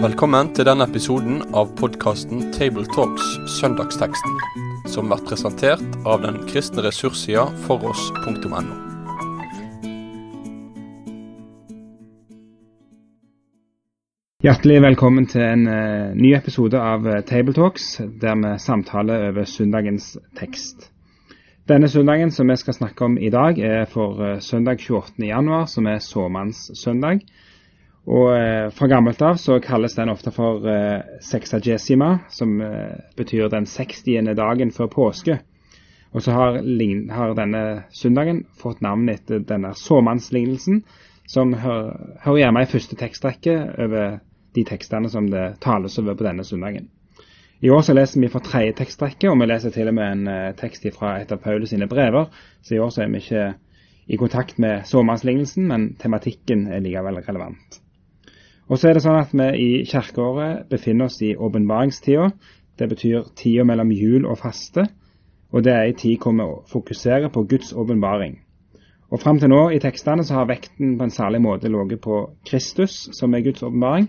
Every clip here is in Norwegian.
Velkommen til denne episoden av podkasten Tabletalks Søndagsteksten, som blir presentert av den kristne ressurssida foross.no. Hjertelig velkommen til en uh, ny episode av uh, Tabletalks, der vi samtaler over søndagens tekst. Denne søndagen som vi skal snakke om i dag, er for uh, søndag 28. januar, som er såmannssøndag. Og Fra gammelt av så kalles den ofte for sexagesima, som betyr den 60. dagen før påske. Og så har, har denne søndagen fått navn etter denne såmannslignelsen, som hører hjemme i første tekstrekke over de tekstene som det tales over på denne søndagen. I år så leser vi fra tredje tekstrekke, og vi leser til og med en uh, tekst fra et av Paulus sine brever. Så i år så er vi ikke i kontakt med såmannslignelsen, men tematikken er likevel relevant. Og så er det sånn at vi i kirkeåret befinner oss i åpenbaringstida. Det betyr tida mellom jul og faste, og det er ei tid hvor vi fokuserer på Guds åpenbaring. Og Fram til nå i tekstene så har vekten på en særlig måte ligget på Kristus, som er Guds åpenbaring,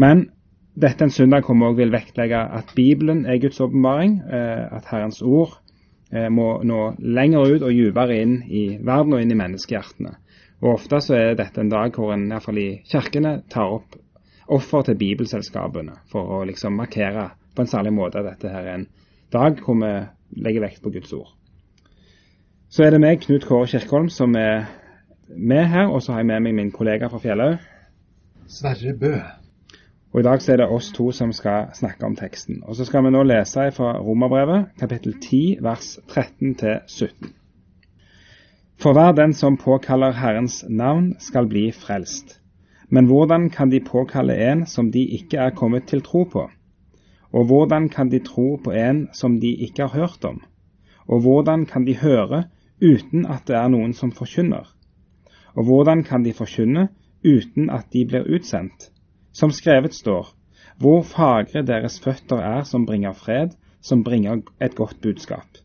men dette en søndag kommer også vil vektlegge at Bibelen er Guds åpenbaring, eh, at Herrens ord eh, må nå lenger ut og dypere inn i verden og inn i menneskehjertene. Og Ofte så er dette en dag hvor en iallfall i kirkene tar opp offer til bibelselskapene for å liksom markere på en særlig måte at dette her er en dag hvor vi legger vekt på Guds ord. Så er det meg, Knut Kåre Kirkholm, som er med her, og så har jeg med meg min kollega fra Fjellhaug. Sverre Bø. Og I dag så er det oss to som skal snakke om teksten. Og Så skal vi nå lese fra Romerbrevet, kapittel 10, vers 13-17. For hver den som påkaller Herrens navn, skal bli frelst. Men hvordan kan de påkalle en som de ikke er kommet til tro på? Og hvordan kan de tro på en som de ikke har hørt om? Og hvordan kan de høre uten at det er noen som forkynner? Og hvordan kan de forkynne uten at de blir utsendt? Som skrevet står, hvor fagre deres føtter er som bringer fred, som bringer et godt budskap.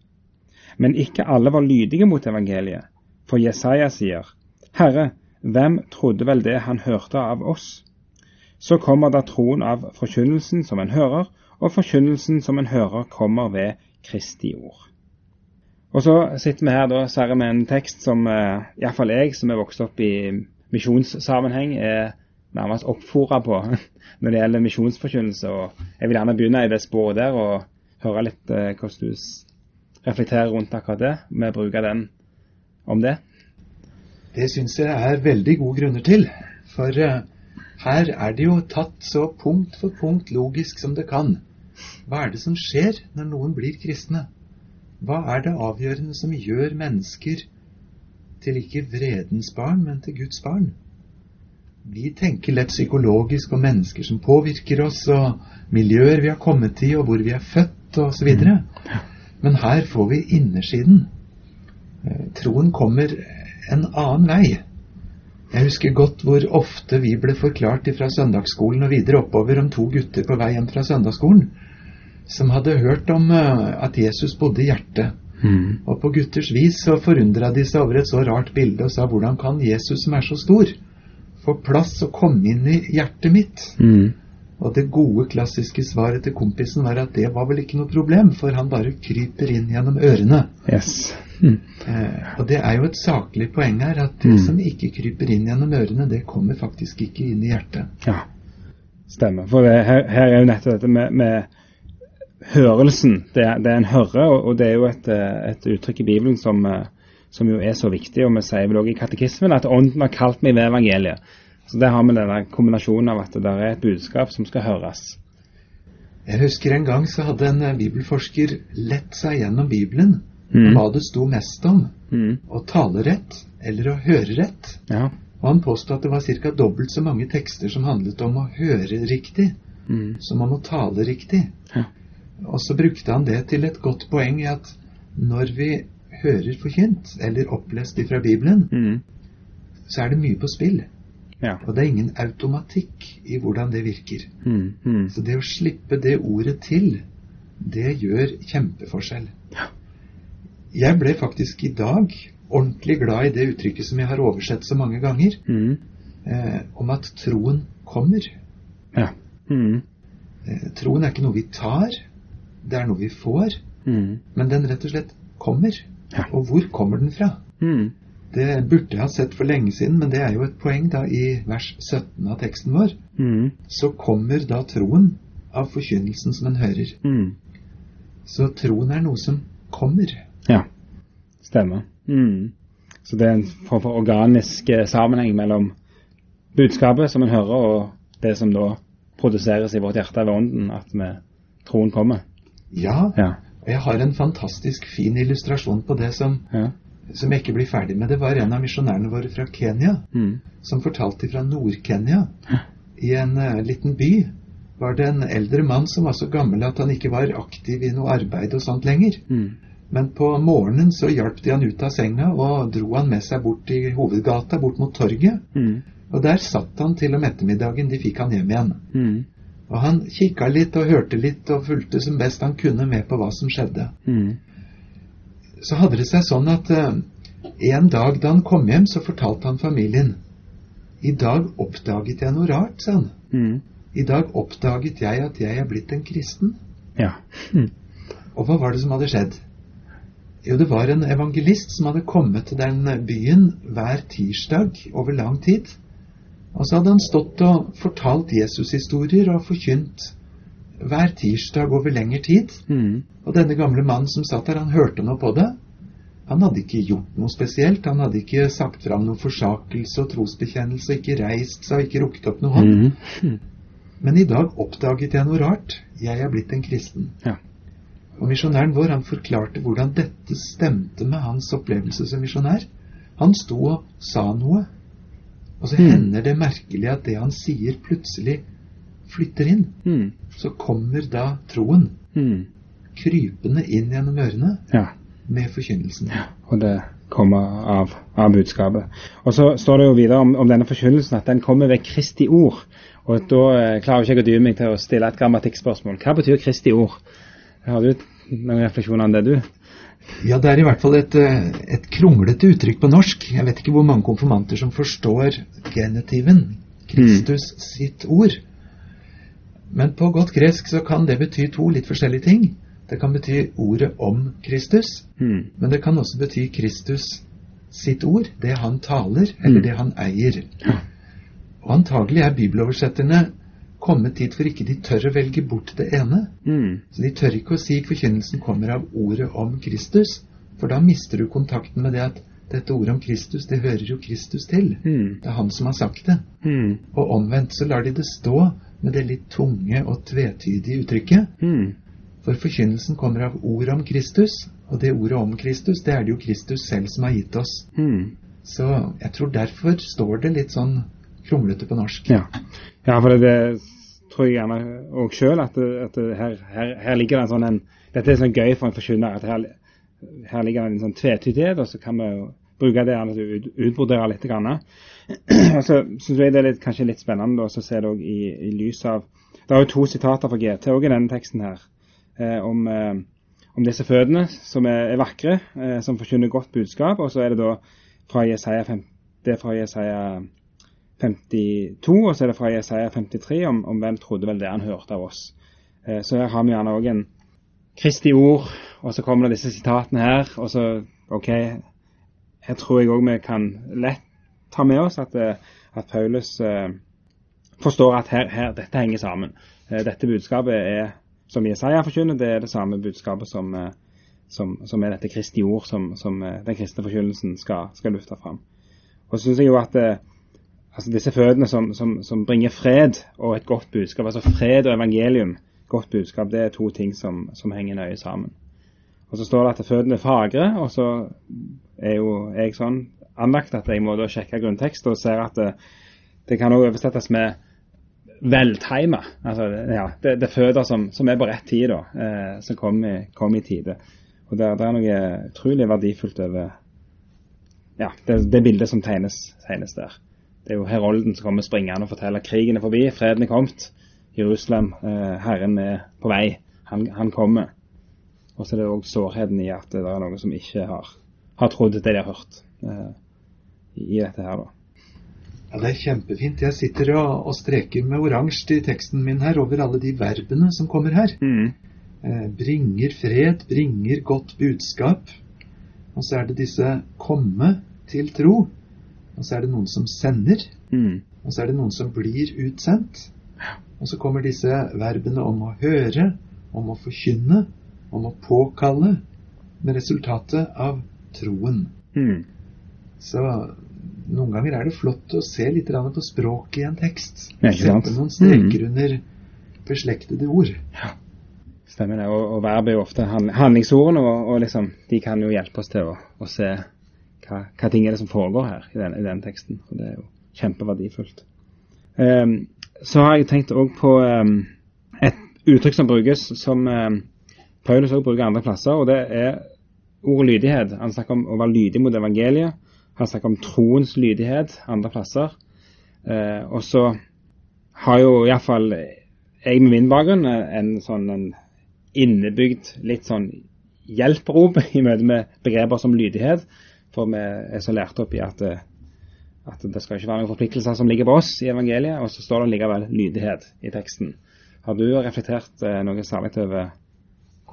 Men ikke alle var lydige mot evangeliet, for Jesaja sier, Herre, hvem trodde vel det han hørte av oss? Så kommer da troen av forkynnelsen som en hører, og forkynnelsen som en hører kommer ved Kristi ord. Og så sitter vi her da, Sverre, med en tekst som eh, iallfall jeg, som er vokst opp i misjonssammenheng, er nærmest oppfora på når det gjelder misjonsforkynnelse. og Jeg vil gjerne begynne i det sporet der og høre litt eh, hvordan du reflekterer rundt akkurat det, med å bruke den om det. Det syns jeg er veldig gode grunner til. For uh, her er det jo tatt så punkt for punkt logisk som det kan. Hva er det som skjer når noen blir kristne? Hva er det avgjørende som gjør mennesker til ikke vredens barn, men til Guds barn? Vi tenker lett psykologisk om mennesker som påvirker oss, og miljøer vi har kommet i, og hvor vi er født, osv. Mm. Men her får vi innersiden. Eh, troen kommer en annen vei. Jeg husker godt hvor ofte vi ble forklart fra søndagsskolen og videre oppover om to gutter på vei hjem fra søndagsskolen som hadde hørt om eh, at Jesus bodde i hjertet. Mm. Og på gutters vis så forundra de seg over et så rart bilde og sa hvordan kan Jesus som er så stor, få plass og komme inn i hjertet mitt. Mm. Og det gode, klassiske svaret til kompisen var at det var vel ikke noe problem, for han bare kryper inn gjennom ørene. Yes. Mm. Eh, og det er jo et saklig poeng her, at det mm. som ikke kryper inn gjennom ørene, det kommer faktisk ikke inn i hjertet. Ja, stemmer. For det, her, her, er jo nettopp dette med, med hørelsen. Det, det, er en høre, og, og det er jo et, eh, et, uttrykk i Bibelen som uh, som jo er så viktig. Og vi sier vel også i katekismen at Ånden har kalt meg ved evangeliet. Så der har vi denne kombinasjonen av at det der er et budskap som skal høres. Jeg husker en gang så hadde en eh, bibelforsker lett seg gjennom Bibelen mm. hva det sto mest om. Mm. Å tale rett eller å høre rett. Ja. Og han påstod at det var ca. dobbelt så mange tekster som handlet om å høre riktig, mm. som om å tale riktig. Ja. Og så brukte han det til et godt poeng i at når vi hører forkynt eller opplest fra Bibelen, mm. så er det mye på spill. Ja. Og det er ingen automatikk i hvordan det virker. Mm. Mm. Så det å slippe det ordet til, det gjør kjempeforskjell. Ja. Jeg ble faktisk i dag ordentlig glad i det uttrykket som jeg har oversett så mange ganger, Mm. eh, om at troen kommer. Ja. Mm. Eh, troen er ikke noe vi tar, det er noe vi får, Mm. men den rett og slett kommer. Ja. Og hvor kommer den fra? Mm. Det burde jeg ha sett for lenge siden, men det er jo et poeng da i vers 17 av teksten vår. Mm. Så kommer da troen av forkynnelsen som en hører. Mm. Så troen er noe som kommer. Ja, stemmer. Mm. Så det er en form for organisk eh, sammenheng mellom budskapet som en hører, og det som da produseres i vårt hjerte ved ånden, at vi, troen kommer. Ja, Ja. Og jeg har en fantastisk fin illustrasjon på det som, Ja. som jeg ikke blir ferdig med. Det var en av misjonærene våre fra Kenya Mm. som fortalte fra Nord-Kenya. I en uh, liten by var det en eldre mann som var så gammel at han ikke var aktiv i noe arbeid og sånt lenger. Mm. Men på morgenen så hjalp de han ut av senga og dro han med seg bort i hovedgata, bort mot torget. Mm. Og der satt han til om ettermiddagen. De fikk han hjem igjen. Og han kikka litt og hørte litt og fulgte som best han kunne med på hva som skjedde. Mm. Så hadde det seg sånn at uh, en dag da han kom hjem, så fortalte han familien I dag oppdaget jeg noe rart, sa han. Mm. I dag oppdaget jeg at jeg er blitt en kristen. Ja. Mm. Og hva var det som hadde skjedd? Jo, det var en evangelist som hadde kommet til den byen hver tirsdag over lang tid. Og så hadde han stått og fortalt Jesushistorier og forkynt hver tirsdag over lengre tid. Mm. Og denne gamle mannen som satt der, han hørte nå på det. Han hadde ikke gjort noe spesielt. Han hadde ikke sagt fram noen forsakelse og trosbekjennelse, ikke reist seg ikke rukket opp noe hånd. Mm. Men i dag oppdaget jeg noe rart. Jeg er blitt en kristen. Ja. Og misjonæren vår han forklarte hvordan dette stemte med hans opplevelse som misjonær. Han sto og sa noe, og så Mm. hender det merkelig at det han sier, plutselig flytter inn. Mm. Så kommer da troen Mm. krypende inn gjennom ørene Ja. med forkynnelsen. Og det kommer av, av budskapet. Og så står det jo videre om, om denne forkynnelsen at den kommer ved Kristi ord. Og da eh, klarer ikke jeg å dy meg til å stille et grammatikkspørsmål. Hva betyr Kristi ord? Har du noen refleksjoner om det, du? Ja, det er i hvert fall et, eh, et kronglete uttrykk på norsk. Jeg vet ikke hvor mange konfirmanter som forstår genitiven, Kristus sitt ord. Men på godt gresk så kan det bety to litt forskjellige ting. Det kan bety ordet om Kristus, Mm. men det kan også bety Kristus sitt ord, det han taler, eller Mm. det han eier. Og antagelig er bibeloversetterne kommet dit for ikke de tør å velge bort det ene. Mm. Så de tør ikke å si forkynnelsen kommer av ordet om Kristus, for da mister du kontakten med det at dette ordet om Kristus, det hører jo Kristus til. Mm. Det er han som har sagt det. Mm. Og omvendt så lar de det stå med det litt tunge og tvetydige uttrykket. Mm. For forkynnelsen kommer av ordet om Kristus, og det ordet om Kristus, det er det jo Kristus selv som har gitt oss. Mm. Så jeg tror derfor står det litt sånn kronglete på norsk. Ja. ja, for det, tror jeg gjerne òg sjøl at, at her, her, her ligger det en sånn en Dette er sånn gøy for en forkynner. at her, her ligger det en sånn tvetydighet, og så kan vi jo bruke det til å ut, utbrodere litt. Grann. Og så syns jeg det er litt, kanskje litt spennende å se det òg i, i lys av Det er jo to sitater fra GT òg i denne teksten her. Eh, om, eh, om disse fødene som er, er vakre, eh, som forkynner godt budskap. Og så er det da fra Jesaja, 5, det er fra Jesaja 52, og så er det fra Jesaja 53 om, om hvem trodde vel det han hørte av oss. Eh, så her har vi gjerne òg en Kristi ord, og så kommer det disse sitatene her. Og så, OK, her tror jeg òg vi kan lett ta med oss at, eh, at Paulus eh, forstår at her, her, dette henger sammen. Dette budskapet er, som Jesaja forkynner, det er det samme budskapet som, som, som er dette Kristi ord som, som den kristne forkynnelsen skal, skal lufte fram. Og så syns jeg jo at altså disse fødene som, som, som bringer fred og et godt budskap, altså fred og evangelium, godt budskap, det er to ting som, som henger nøye sammen. Og så står det at fødene er fagre, og så er jo jeg sånn anlagt at jeg må da sjekke grunntekst og ser at det, det kan også oversettes med velteima. Altså, ja, det, det er føder som, som er på rett tid, da, eh, som kommer i, kom i tide. Og det, det er noe utrolig verdifullt over ja, det, det bildet som tegnes, tegnes der. Det er jo herolden som kommer springende og forteller krigen er forbi, freden er kommet. Jerusalem, eh, Herren er på vei. Han, han kommer. Og så er det òg sårheten i at det er noen som ikke har, har trodd det de har hørt eh, i dette her, da. Ja, Det er kjempefint. Jeg sitter og, og streker med oransje i teksten min her over alle de verbene som kommer her. Mm. Eh, bringer fred, bringer godt budskap. Og så er det disse komme til tro. Og så er det noen som sender. Mm. Og så er det noen som blir utsendt. Og så kommer disse verbene om å høre, om å forkynne, om å påkalle, med resultatet av troen. Mm. Så noen ganger er det flott å se litt på språket i en tekst. Ja? Sette noen streker under beslektede ord. Stemmer det. Og, og verb er jo ofte hand, handlingsordene, og, og liksom, de kan jo hjelpe oss til å, å se hva, hva ting er det som foregår her i den, i den teksten. Og det er jo kjempeverdifullt. Um, så har jeg tenkt òg på um, et uttrykk som brukes, som um, Paulus òg bruker andre plasser, og det er ordet lydighet. Han snakker om å være lydig mot evangeliet. Han snakker om troens lydighet andre plasser. Uh, og så har jo iallfall jeg med min bakgrunn en sånn en innebygd litt sånn hjelprop i møte med begreper som lydighet. For vi er så lært opp i at, eh, at det skal ikke være noen forpliktelser som ligger på oss i evangeliet, og så står det likevel lydighet i teksten. Har du reflektert eh, noe særlig over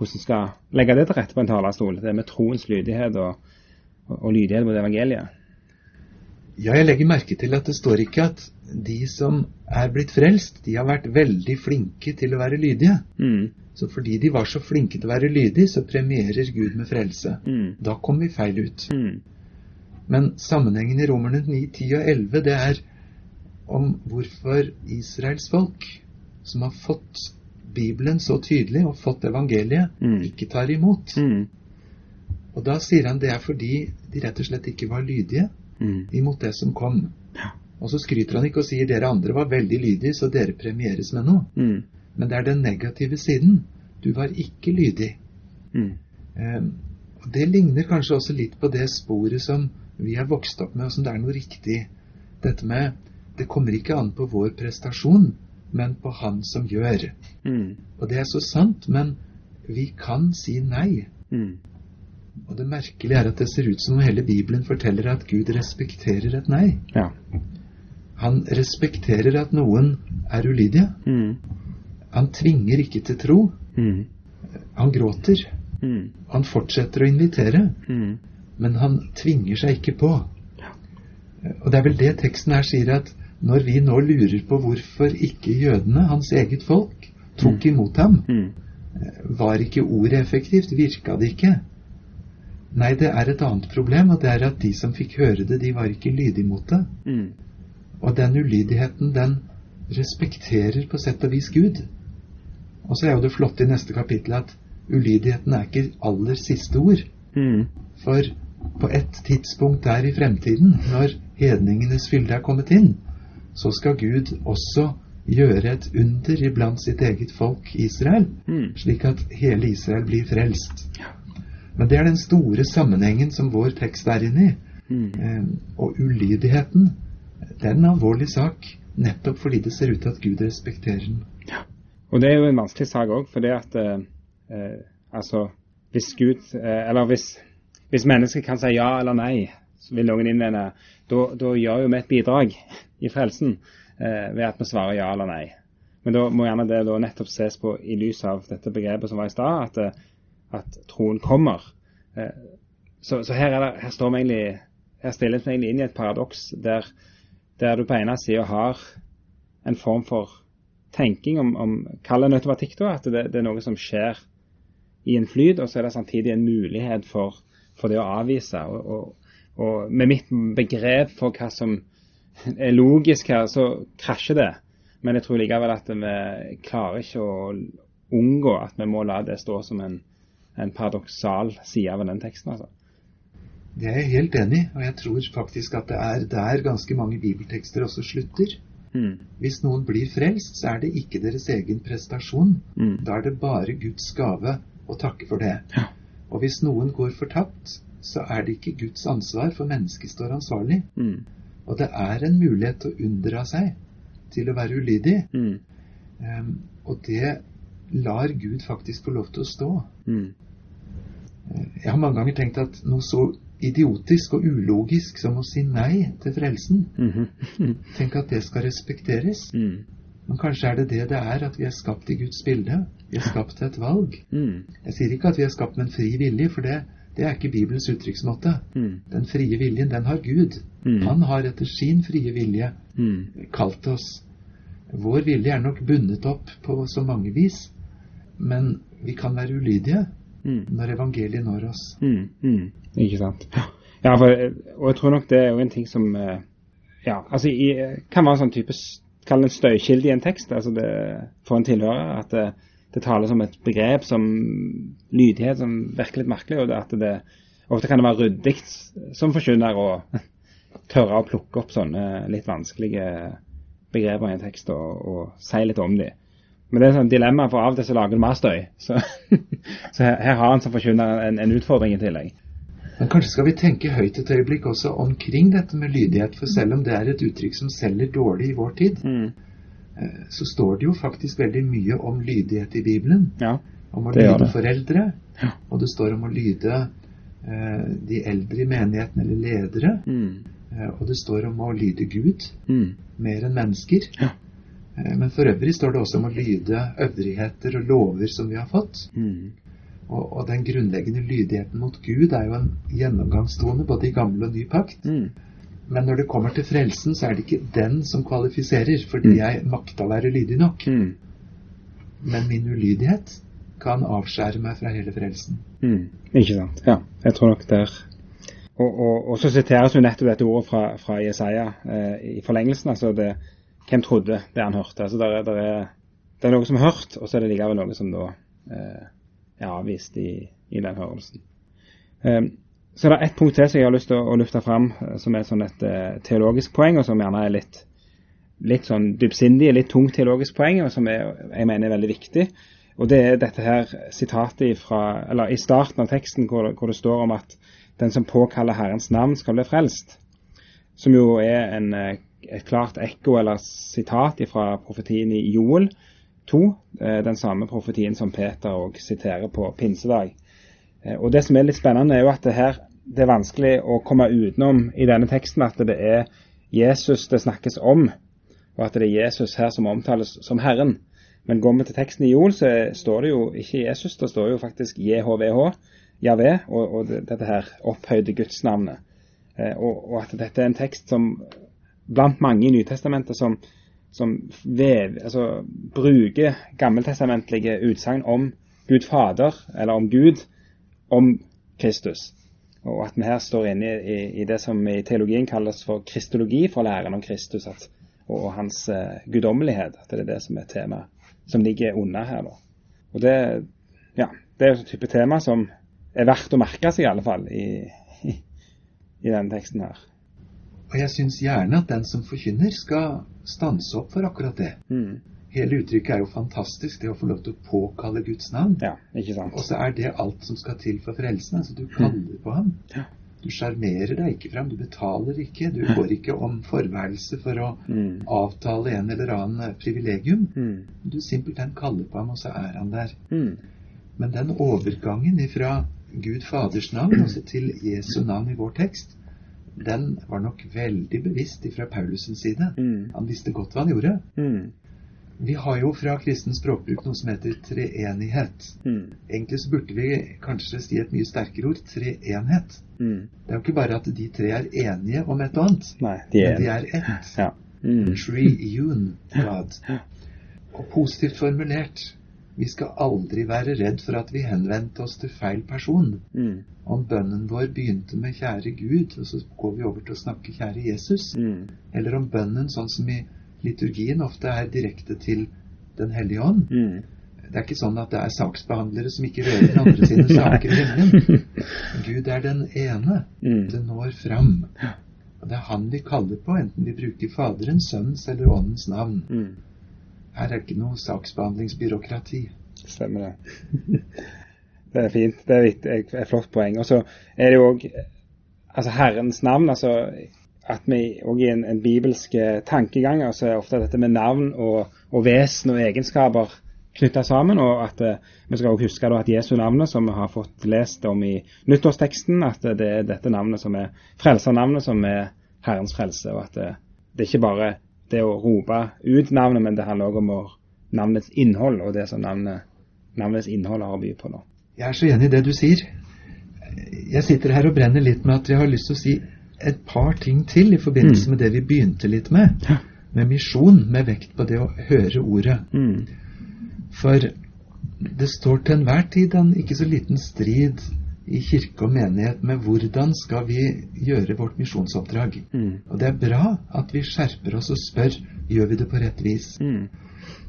hvordan skal legge det til rette på en talerstol? Det med troens lydighet og, og, og lydighet mot evangeliet? Ja, jeg legger merke til at det står ikke at de som er blitt frelst, de har vært veldig flinke til å være lydige. Mm. Så fordi de var så flinke til å være lydige, så premierer Gud med frelse. Mm. Da kom vi feil ut. Mm. Men sammenhengen i Romerne 9, 10 og 11, det er om hvorfor Israels folk, som har fått Bibelen så tydelig og fått evangeliet, Mm. ikke tar imot. Mm. Og da sier han det er fordi de rett og slett ikke var lydige Mm. imot det som kom. Ja. Og så skryter han ikke og sier dere andre var veldig lydige, så dere premieres med noe. Mm. Men det er den negative siden. Du var ikke lydig. Mm. Um, og Det ligner kanskje også litt på det sporet som vi er vokst opp med, og som det er noe riktig. Dette med det kommer ikke an på vår prestasjon, men på Han som gjør. Mm. Og det er så sant, men vi kan si nei. Mm. Og det merkelige er at det ser ut som om hele Bibelen forteller at Gud respekterer et nei. Ja. Han respekterer at noen er ulydige. Mm. Han tvinger ikke til tro. Mm. Han gråter. Mm. Han fortsetter å invitere, Mm. men han tvinger seg ikke på. Og det er vel det teksten her sier, at når vi nå lurer på hvorfor ikke jødene, hans eget folk, tok imot ham, Mm. var ikke ordet effektivt? Virka det ikke? Nei, det er et annet problem, og det er at de som fikk høre det, de var ikke lydige mot det. Mm. Og den ulydigheten, den respekterer på sett og vis Gud. Og så er jo det flotte i neste kapittel at ulydigheten er ikke aller siste ord. Mm. For på et tidspunkt der i fremtiden, når hedningenes fylde er kommet inn, så skal Gud også gjøre et under iblant sitt eget folk Israel, Mm. slik at hele Israel blir frelst. Men det er den store sammenhengen som vår tekst er inne i. Mm. Eh, og ulydigheten, det er en alvorlig sak, nettopp fordi det ser ut til at Gud respekterer den. Ja. Og det er jo en vanskelig sak òg, fordi at eh, eh, altså hvis Gud eh, Eller hvis, hvis mennesket kan si ja eller nei, så vil noen innvende da, da gjør jo vi et bidrag i frelsen eh, ved at vi svarer ja eller nei. Men da må gjerne det da nettopp ses på i lys av dette begrepet som var i stad, at, eh, at troen kommer. Eh, så, så her, er det, her står vi egentlig her stilles vi egentlig inn i et paradoks der, der du på ene sida har en form for tenking om, om kall det automatikk, da, at det, det er noe som skjer i en flyt, og så er det samtidig en mulighet for, for det å avvise. Og, og, og med mitt begrep for hva som er logisk her, så krasjer det. Men jeg tror likevel at vi klarer ikke å unngå at vi må la det stå som en, en paradoksal side av den teksten. altså. Det er jeg helt enig i, og jeg tror faktisk at det er der ganske mange bibeltekster også slutter. Mm. Hvis noen blir frelst, så er det ikke deres egen prestasjon. Mm. Da er det bare Guds gave å takke for det. Ja. Og hvis noen går fortapt, så er det ikke Guds ansvar, for mennesket står ansvarlig. Mm. Og det er en mulighet til å unndra seg til å være ulydig. Mm. Ehm, og det lar Gud faktisk få lov til å stå. Mm. Jeg har mange ganger tenkt at noe så idiotisk og ulogisk som å si nei til frelsen. Mhm. Tenk at det skal respekteres. Mm. Men kanskje er det det det er, at vi er skapt i Guds bilde. Vi er skapt til et valg. Mm. Jeg sier ikke at vi er skapt med en fri vilje, for det, det er ikke Bibelens uttrykksmåte. Mm. Den frie viljen, den har Gud. Mm. Han har etter sin frie vilje Mm. kalt oss. Vår vilje er nok bundet opp på så mange vis, men vi kan være ulydige Mm. når evangeliet når oss. Mm, mm. Ikke sant. Ja, for, og jeg tror nok det er jo en ting som eh, Ja, altså i, kan være en sånn type Kall det en støykilde i en tekst. altså det, For en tilhører. At det, det tales om et begrep som lydighet som virker litt merkelig. og det at det Ofte kan det være ryddig som forkynner å tørre å plukke opp sånne litt vanskelige begreper i en tekst og, og si litt om dem. Men det er et sånt dilemma, for av og til så lager du mer støy. Så, så her, her har han som forkynner en, en utfordring i tillegg. Men kanskje skal vi tenke høyt et øyeblikk også omkring dette med lydighet, for selv om det er et uttrykk som selger dårlig i vår tid, Mm. eh, så står det jo faktisk veldig mye om lydighet i Bibelen. Ja. Om å lyde det. foreldre, Ja. og det står om å lyde eh, de eldre i menigheten eller ledere, Mm. eh, og det står om å lyde Gud Mm. mer enn mennesker. Ja. Eh, Men for øvrig står det også om å lyde øvrigheter og lover som vi har fått. Mm. Og, og den grunnleggende lydigheten mot Gud er jo en gjennomgangstone både i gammel og ny pakt. Mm. Men når det kommer til frelsen, så er det ikke den som kvalifiserer, fordi Mm. jeg makta være lydig nok. Mm. Men min ulydighet kan avskjære meg fra hele frelsen. Mm. Ikke sant. Ja, jeg tror nok der Og, og, og så siteres jo nettopp dette ordet fra, fra Jesaja eh, i forlengelsen. altså det, Hvem trodde det han hørte? altså der, er- der er, Det er noe som er hørt, og så er det likevel noe som da eh, er avvist i, i den hørelsen. Eh, så det er ett punkt til som jeg har lyst til å, å løfte fram, eh, som er sånn et eh, teologisk poeng, og som gjerne er litt, litt sånn dypsindig, litt tungt teologisk poeng, og som er, jeg mener er veldig viktig. Og det er dette her sitatet fra, eller i starten av teksten hvor, hvor det står om at den som påkaller Herrens navn skal bli frelst. Som jo er en, eh, et klart ekko eller sitat fra profetien i Joel 2. eh, Den samme profetien som Peter og siterer på pinsedag. Eh, Og Det som er litt spennende, er jo at det her det er vanskelig å komme utenom i denne teksten at det er Jesus det snakkes om, og at det er Jesus her som omtales som Herren. Men går vi til teksten i Joel, så står det jo ikke Jesus, det står jo faktisk JHVH, Javé, og, og dette her opphøyde gudsnavnet. Eh, og, og at dette er en tekst som blant mange i Nytestamentet som, som vev, altså, bruker gammeltestamentlige utsagn om Gud Fader, eller om Gud, om Kristus. Og at vi her står inne i, i det som i teologien kalles for kristologi, for læren om Kristus at, og, og hans uh, guddommelighet. At det er det som er temaet som ligger under her. da. Og det, ja, det er jo et type tema som er verdt å merke seg, i alle fall, i, i, i denne teksten her. Og jeg syns gjerne at den som forkynner, skal stanse opp for akkurat det. Mm. Hele uttrykket er jo fantastisk, det å få lov til å påkalle Guds navn. Ja, ikke sant. Og så er det alt som skal til for frelsen. Altså, du kaller på ham. Ja. Du sjarmerer deg ikke fram, du betaler ikke. Du går ikke om forværelse for å Mm. avtale en eller annen eh, privilegium. Mm. Du simpelthen kaller på ham, og så er han der. Mm. Men den overgangen fra Gud Faders navn altså til Jesu navn i vår tekst, den var nok veldig bevisst fra Paulus' side. Mm. Han visste godt hva han gjorde. Mm. Vi har jo fra kristen språkbruk noe som heter treenighet. Mm. Egentlig så burde vi kanskje si et mye sterkere ord treenhet. Mm. Det er jo ikke bare at de tre er enige om et og annet, Nei, de er men de er ett. Ja. Mm. Triune God. Og positivt formulert, vi skal aldri være redd for at vi henvendte oss til feil person. Mm. Om bønnen vår begynte med 'Kjære Gud', og så går vi over til å snakke 'Kjære Jesus', Mm. eller om bønnen, sånn som i liturgien, ofte er direkte til Den hellige ånd. Mm. Det er ikke sånn at det er saksbehandlere som ikke rører andre sine saker i himmelen. Gud er den ene. Mm. Det når fram. Og det er Han vi kaller på, enten vi bruker Faderens, Sønns eller Åndens navn. Her er det ikke noe saksbehandlingsbyråkrati. Stemmer det. Det er fint. Det er et, flott poeng. Og så er det jo òg altså Herrens navn. altså At vi òg i en, en bibelsk eh, tankegang altså er ofte dette med navn og, og vesen og egenskaper knytta sammen. Og at eh, vi skal også huske da, at Jesu navnet, som vi har fått lest om i nyttårsteksten, at det er dette navnet som er frelsernavnet, som er Herrens frelse. Og at det, det er ikke bare det å rope ut navnet, men det handler også om navnets innhold, og det som navnet, navnets innhold har å by på nå. Jeg er så enig i det du sier. Jeg sitter her og brenner litt med at jeg har lyst til å si et par ting til i forbindelse Mm. med det vi begynte litt med. Med misjon, med vekt på det å høre ordet. Mm. For det står til enhver tid en ikke så liten strid i kirke og menighet med hvordan skal vi gjøre vårt misjonsoppdrag. Mm. Og det er bra at vi skjerper oss og spør gjør vi det på rett vis. Mm.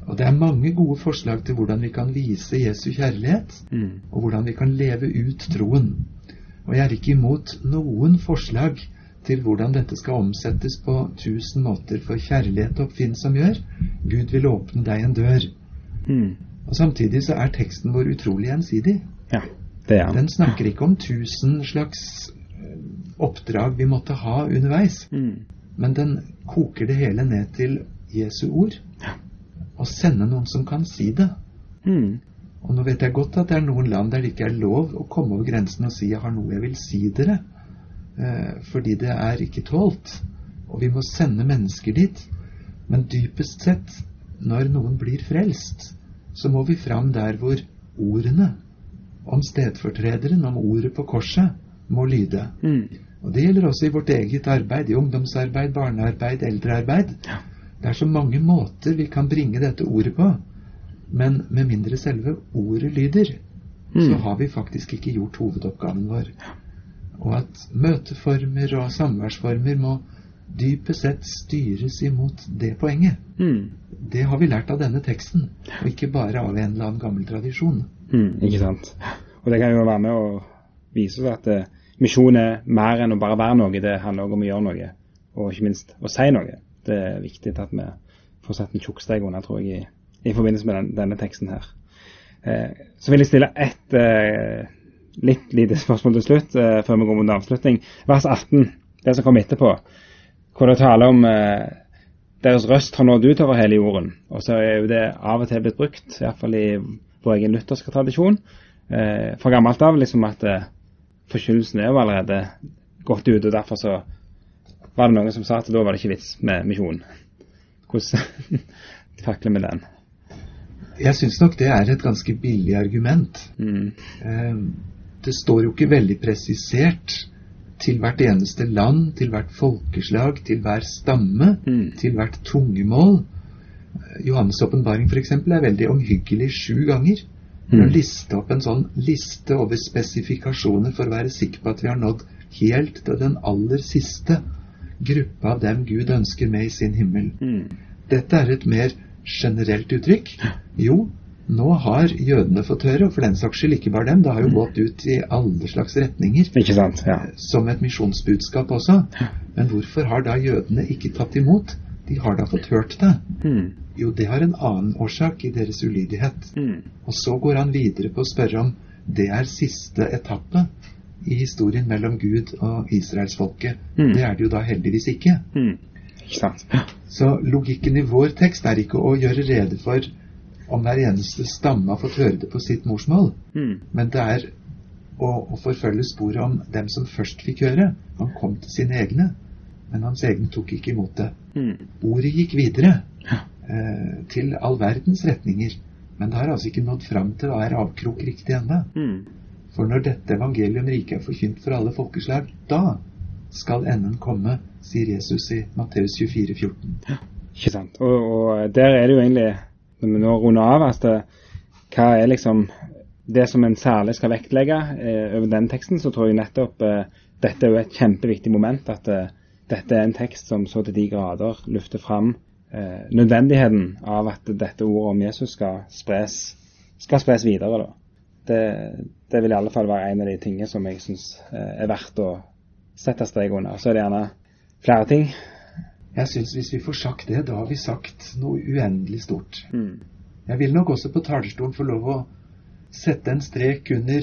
Og det er mange gode forslag til hvordan vi kan vise Jesu kjærlighet, Mm. og hvordan vi kan leve ut troen. Og jeg er ikke imot noen forslag til hvordan dette skal omsettes på tusen måter, for kjærlighet og oppfinnsom gjør. Gud vil åpne deg en dør. Mm. Og Samtidig så er teksten vår utrolig gjensidig. Ja. Den snakker ikke om tusen slags eh, oppdrag vi måtte ha underveis, Mm. men den koker det hele ned til Jesu ord. Og sende noen som kan si det. Mm. Og nå vet jeg godt at det er noen land der det ikke er lov å komme over grensen og si 'jeg har noe jeg vil si dere', eh, fordi det er ikke tålt. Og vi må sende mennesker dit. Men dypest sett, når noen blir frelst, så må vi fram der hvor ordene om stedfortrederen, om ordet på korset, må lyde. Mm. Og det gjelder også i vårt eget arbeid, i ungdomsarbeid, barnearbeid, eldrearbeid. Det er så mange måter vi kan bringe dette ordet på, men med mindre selve ordet lyder, så Mm. har vi faktisk ikke gjort hovedoppgaven vår. Og at møteformer og samværsformer må dypest sett styres imot det poenget. Mm. Det har vi lært av denne teksten, og ikke bare av en eller annen gammel tradisjon. Mm. Ikke sant. Og det kan jo være med å vise oss at eh, misjon er mer enn å bare være noe. Det handler også om å gjøre noe, og ikke minst å si noe. Det er viktig at vi får satt en tjukksteg under, tror jeg, i, i forbindelse med den, denne teksten her. Eh, så vil jeg stille ett eh, litt lite spørsmål til slutt, før vi går mot avslutning. Vers 18, det som kommer etterpå, hvor det taler om eh, deres røst har nådd ut over hele jorden. Og så er jo det av og til blitt brukt, iallfall i vår egen lutherske tradisjon, eh, fra gammelt av, liksom at eh, forkynnelsen er jo allerede gått ut, og derfor så var det noen som sa at da var det ikke vits med misjon. Hvordan takler vi den? Jeg syns nok det er et ganske billig argument. Mm. Eh, Det står jo ikke veldig presisert til hvert eneste land, til hvert folkeslag, til hver stamme, Mm. til hvert tungemål. Eh, Johannes' åpenbaring f.eks. er veldig omhyggelig sju ganger. Mm. å liste opp en sånn liste over spesifikasjoner for å være sikker på at vi har nådd helt til den aller siste gruppa av dem Gud ønsker med i sin himmel. Mm. Dette er et mer generelt uttrykk. Jo, nå har jødene fått høre, og for den saks skyld ikke bare dem, det har jo gått ut i alle slags retninger, Ikke sant? Ja. som et misjonsbudskap også. Men hvorfor har da jødene ikke tatt imot? De har da fått hørt det. Mm. Jo, det har en annen årsak i deres ulydighet. Mm. Og så går han videre på å spørre om det er siste etappe i historien mellom Gud og israelsfolket. Mm. Det er det jo da heldigvis ikke. Mm. Ikke sant? Så logikken i vår tekst er ikke å gjøre rede for om hver eneste stamme har fått høre det på sitt morsmål, Mm. men det er å, å forfølge sporet om dem som først fikk høre. Han kom til sine egne, men hans egne tok ikke imot det. Mm. Ordet gikk videre eh, til all verdens retninger, men det har altså ikke nådd fram til å være avkrok riktig ennå. Mm. For når dette evangelium riket er forkynt for alle folkeslag, da skal enden komme, sier Jesus i Matteus 24, 14. Ikke sant. Og, og der er det jo egentlig, når vi nå runder av, altså, hva er liksom det som en særlig skal vektlegge eh, over den teksten, så tror jeg nettopp eh, dette er jo et kjempeviktig moment. At eh, dette er en tekst som så til de grader løfter fram eh, nødvendigheten av at dette ordet om Jesus skal spres, skal spres videre. Det, det vil i alle fall være en av de tingene som jeg syns eh, er verdt å sette strek under. Så er det gjerne flere ting. Jeg syns hvis vi får sagt det, da har vi sagt noe uendelig stort. Mm. Jeg vil nok også på talerstolen få lov å sette en strek under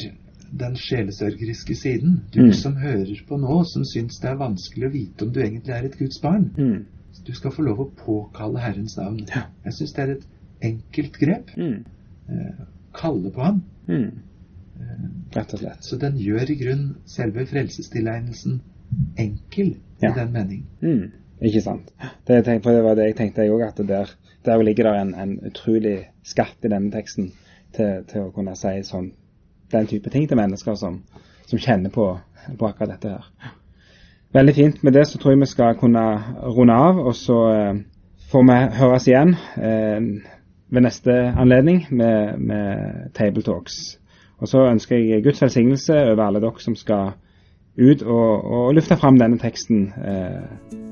den sjelesørgeriske siden. Du Mm. som hører på nå, som syns det er vanskelig å vite om du egentlig er et Guds barn. Mm. Du skal få lov å påkalle Herrens navn. Ja. Jeg syns det er et enkelt grep. Mm. eh, kalle på ham. Mm. Eh, Rett og slett. Så den gjør i grunn selve frelsestilegnelsen enkel i den mening. Mm. Ikke sant. Det, for det var det jeg tenkte jeg òg, at der, der ligger det en, en utrolig skatt i denne teksten til, til å kunne si sånn, den type ting til mennesker som, som kjenner på, på akkurat dette her. Veldig fint. Med det så tror jeg vi skal kunne runde av, og så eh, får vi høres igjen eh, ved neste anledning med, med Table Talks. Og så ønsker jeg Guds velsignelse over alle dere som skal ut og, og lufte fram denne teksten eh,